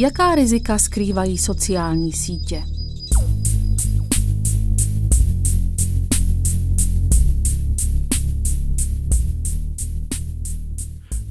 Jaká rizika skrývají sociální sítě?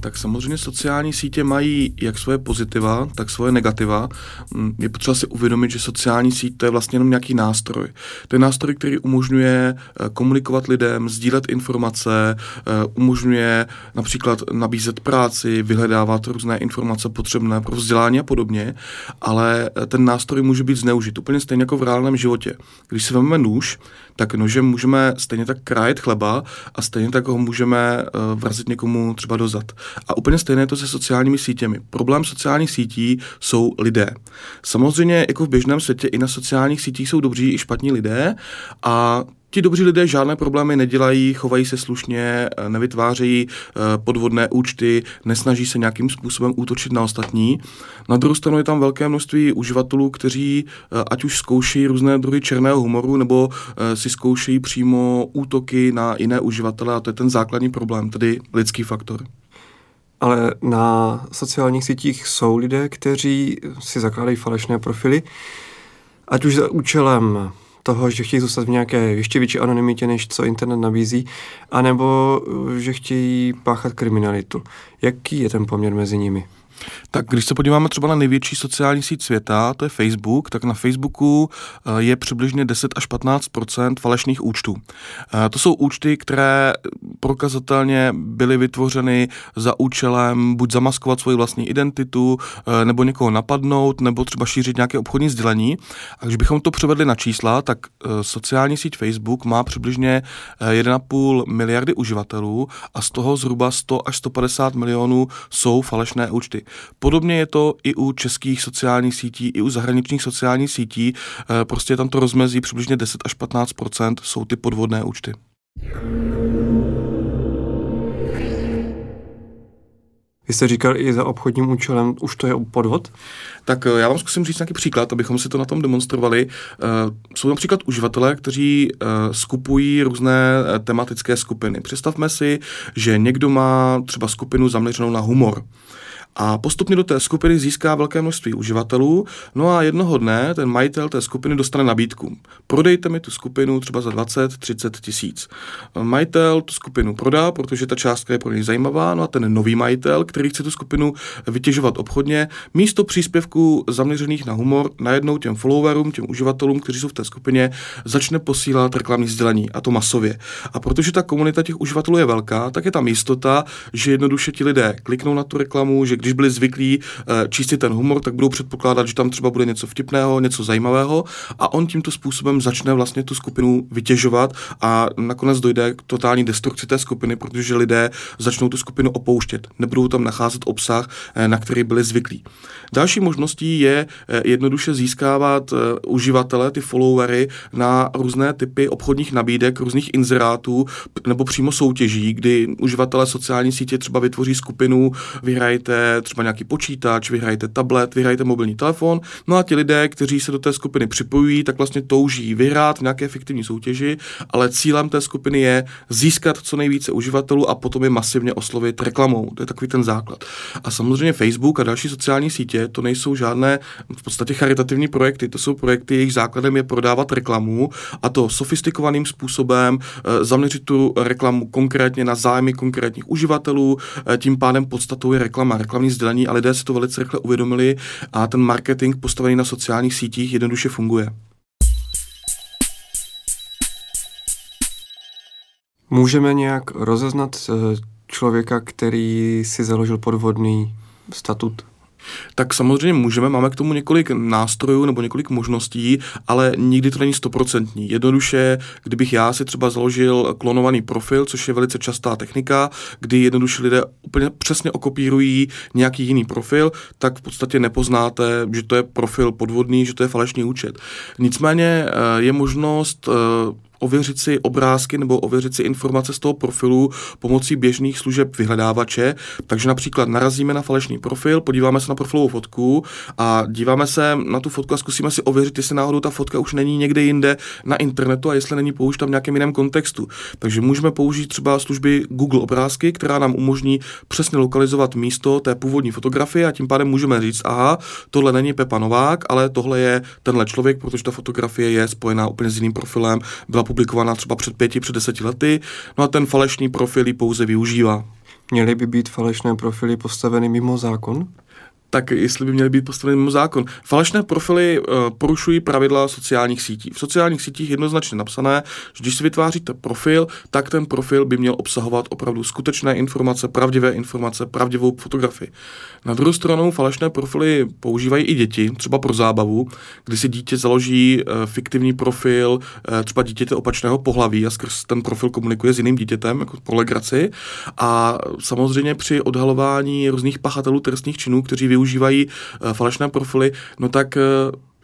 Tak samozřejmě sociální sítě mají jak svoje pozitiva, tak svoje negativa. Mm, je potřeba si uvědomit, že sociální síť to je vlastně jenom nějaký nástroj. To je nástroj, který umožňuje eh, komunikovat lidem, sdílet informace, eh, umožňuje například nabízet práci, vyhledávat různé informace potřebné pro vzdělání a podobně, ale eh, ten nástroj může být zneužit úplně stejně jako v reálném životě. Když si vezmeme nůž, tak nožem můžeme stejně tak krájet chleba a stejně tak ho můžeme vrazit někomu třeba do zad. A úplně stejné je to se sociálními sítěmi. Problém sociálních sítí jsou lidé. Samozřejmě jako v běžném světě i na sociálních sítích jsou dobří i špatní lidé a Ti dobří lidé žádné problémy nedělají, chovají se slušně, nevytvářejí eh, podvodné účty, nesnaží se nějakým způsobem útočit na ostatní. Na druhou stranu je tam velké množství uživatelů, kteří eh, ať už zkouší různé druhy černého humoru, nebo eh, si zkoušejí přímo útoky na jiné uživatele a to je ten základní problém, tedy lidský faktor. Ale na sociálních sítích jsou lidé, kteří si zakládají falešné profily, ať už za účelem toho, že chtějí zůstat v nějaké ještě větší anonymitě, než co internet nabízí, anebo že chtějí páchat kriminalitu. Jaký je ten poměr mezi nimi? Tak když se podíváme třeba na největší sociální síť světa, to je Facebook, tak na Facebooku eh, je přibližně 10 až 15% falešných účtů. Eh, to jsou účty, které prokazatelně byly vytvořeny za účelem buď zamaskovat svoji vlastní identitu, eh, nebo někoho napadnout, nebo třeba šířit nějaké obchodní sdělení. A když bychom to převedli na čísla, tak sociální síť Facebook má přibližně 1,5 miliardy uživatelů a z toho zhruba 100 až 150 milionů jsou falešné účty. Podobně je to i u českých sociálních sítí, i u zahraničních sociálních sítí. Eh, prostě tam to rozmezí přibližně 10 až 15% jsou ty podvodné účty. Vy jste říkal i za obchodním účelem, už to je podvod? Tak eh, já vám zkusím říct nějaký příklad, abychom si to na tom demonstrovali. Eh, jsou například uživatelé, kteří skupují různé tematické skupiny. Představme si, že někdo má třeba skupinu zaměřenou na humor a postupně do té skupiny získá velké množství uživatelů. No a jednoho dne ten majitel té skupiny dostane nabídku. Prodejte mi tu skupinu třeba za 20-30 tisíc. Majitel tu skupinu prodá, protože ta částka je pro něj zajímavá, no a ten nový majitel, který chce tu skupinu vytěžovat obchodně, místo příspěvků zaměřených na humor, najednou těm followerům, těm uživatelům, kteří jsou v té skupině, začne posílat reklamní sdělení, a to masově. A protože ta komunita těch uživatelů je velká, tak je tam jistota, že jednoduše ti lidé kliknou na tu reklamu, že když byli zvyklí eh, číst ten humor, tak budou předpokládat, že tam třeba bude něco vtipného, něco zajímavého a on tímto způsobem začne vlastně tu skupinu vytěžovat a nakonec dojde k totální destrukci té skupiny, protože lidé začnou tu skupinu opouštět, nebudou tam nacházet obsah, eh, na který byli zvyklí. Další možností je eh, jednoduše získávat uživatele, ty followery na různé typy obchodních nabídek, různých inzerátů nebo přímo soutěží, kdy uživatelé sociální sítě třeba vytvoří skupinu, vyhrajte třeba nějaký počítač, vyhrajete tablet, vyhrajete mobilní telefon. No a ti lidé, kteří se do té skupiny připojují, tak vlastně touží vyhrát v nějaké efektivní soutěži, ale cílem té skupiny je získat co nejvíce uživatelů a potom je masivně oslovit reklamou. To je takový ten základ. A samozřejmě Facebook a další sociální sítě to nejsou žádné v podstatě charitativní projekty, to jsou projekty, jejich základem je prodávat reklamu a to sofistikovaným způsobem, eh, zaměřit tu reklamu konkrétně na zájmy konkrétních uživatelů, eh, tím pádem podstatou je reklama, reklamní reklamní sdělení a lidé si to velice rychle uvědomili a ten marketing postavený na sociálních sítích jednoduše funguje. Můžeme nějak rozeznat eh, člověka, který si založil podvodný statut? Tak samozřejmě můžeme, máme k tomu několik nástrojů nebo několik možností, ale nikdy to není stoprocentní. Jednoduše, kdybych já si třeba založil klonovaný profil, což je velice častá technika, kdy jednoduše lidé úplně přesně okopírují nějaký jiný profil, tak v podstatě nepoznáte, že to je profil podvodný, že to je falešný účet. Nicméně eh, je možnost eh, ověřit si obrázky nebo ověřit si informace z toho profilu pomocí běžných služeb vyhledávače. Takže například narazíme na falešný profil, podíváme se na profilovou fotku a díváme se na tu fotku a zkusíme si ověřit, jestli náhodou ta fotka už není někde jinde na internetu a jestli není použita v nějakém jiném kontextu. Takže můžeme použít třeba služby Google obrázky, která nám umožní přesně lokalizovat místo té původní fotografie a tím pádem můžeme říct, aha, tohle není Pepa Novák, ale tohle je tenhle člověk, protože ta fotografie je spojená úplně s jiným profilem, byla publikovaná třeba před pěti, před deseti lety, no a ten falešný profil ji pouze využívá. Měly by být falešné profily postaveny mimo zákon? Tak jestli by měly být postaveny mimo zákon. Falešné profily uh, porušují pravidla sociálních sítí. V sociálních sítích jednoznačně napsané, že když si vytváříte profil, tak ten profil by měl obsahovat opravdu skutečné informace, pravdivé informace, pravdivou fotografii. Na druhou stranu falešné profily používají i děti, třeba pro zábavu, kdy si dítě založí uh, fiktivní profil, uh, třeba dítěte opačného pohlaví a skrz ten profil komunikuje s jiným dítětem, jako po legraci. A samozřejmě při odhalování různých pachatelů trestných činů, kteří využívají eh, falešné profily, no tak eh,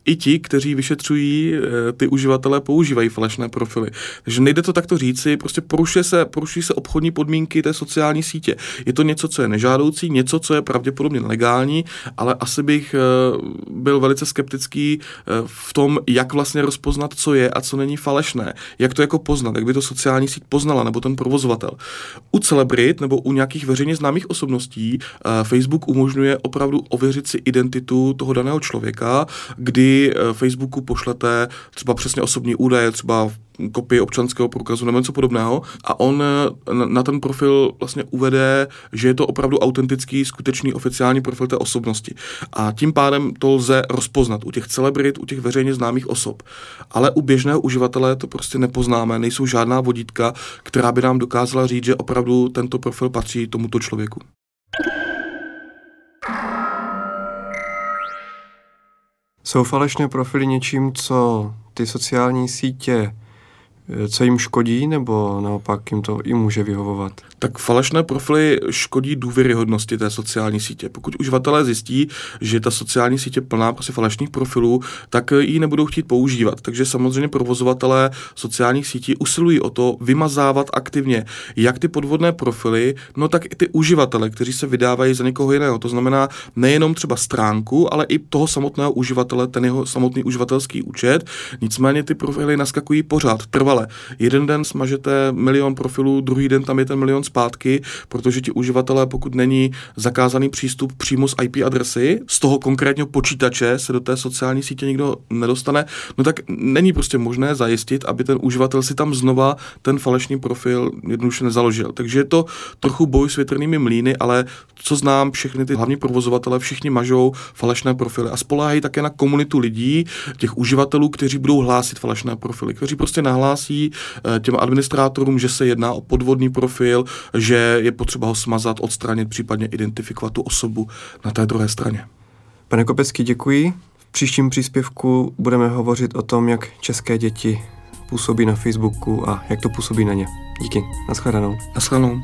i ti, kteří vyšetřují eh, ty uživatele, používají falešné profily. Takže nejde to takto říci, prostě porušuje se, porušují se obchodní podmínky té sociální sítě. Je to něco, co je nežádoucí, něco, co je pravděpodobně legální, ale asi bych eh, byl velice skeptický eh, v tom, jak vlastně rozpoznat, co je a co není falešné. Jak to jako poznat, jak by to sociální síť poznala, nebo ten provozovatel. U celebrit nebo u nějakých veřejně známých osobností Facebook umožňuje opravdu ověřit si identitu toho daného člověka, kdy Eh, Facebooku pošlete třeba přesně osobní údaje, třeba kopii občanského průkazu nebo něco podobného a on eh, na ten profil vlastně uvede, že je to opravdu autentický, skutečný oficiální profil té osobnosti. A tím pádem to lze rozpoznat u těch celebrit, u těch veřejně známých osob. Ale u běžného uživatele to prostě nepoznáme, nejsou žádná vodítka, která by nám dokázala říct, že opravdu tento profil patří tomuto člověku. Jsou falešné profily něčím, co ty sociální sítě co jim škodí, nebo naopak jim to i může vyhovovat? Tak falešné profily škodí důvěryhodnosti té sociální sítě. Pokud uživatelé zjistí, že ta sociální sítě plná prostě falešných profilů, tak ji nebudou chtít používat. Takže samozřejmě provozovatelé sociálních sítí usilují o to vymazávat aktivně jak ty podvodné profily, no tak i ty uživatele, kteří se vydávají za někoho jiného. To znamená nejenom třeba stránku, ale i toho samotného uživatele, ten jeho samotný uživatelský účet. Nicméně ty profily naskakují pořád, trvalé ale jeden den smažete milion profilů, druhý den tam je ten milion zpátky, protože ti uživatelé, pokud není zakázaný přístup přímo z IP adresy, z toho konkrétního počítače se do té sociální sítě nikdo nedostane, no tak není prostě možné zajistit, aby ten uživatel si tam znova ten falešný profil jednoduše nezaložil. Takže je to trochu boj s větrnými mlíny, ale co znám, všechny ty hlavní provozovatele, všichni mažou falešné profily a spolehají také na komunitu lidí, těch uživatelů, kteří budou hlásit falešné profily, kteří prostě nahlásí hlásí eh, těm administrátorům, že se jedná o podvodný profil, že je potřeba ho smazat, odstranit, případně identifikovat tu osobu na té druhé straně. Pane Kopecký, děkuji. V příštím příspěvku budeme hovořit o tom, jak české děti působí na Facebooku a jak to působí na ně. Díky. Naschledanou. Naschledanou.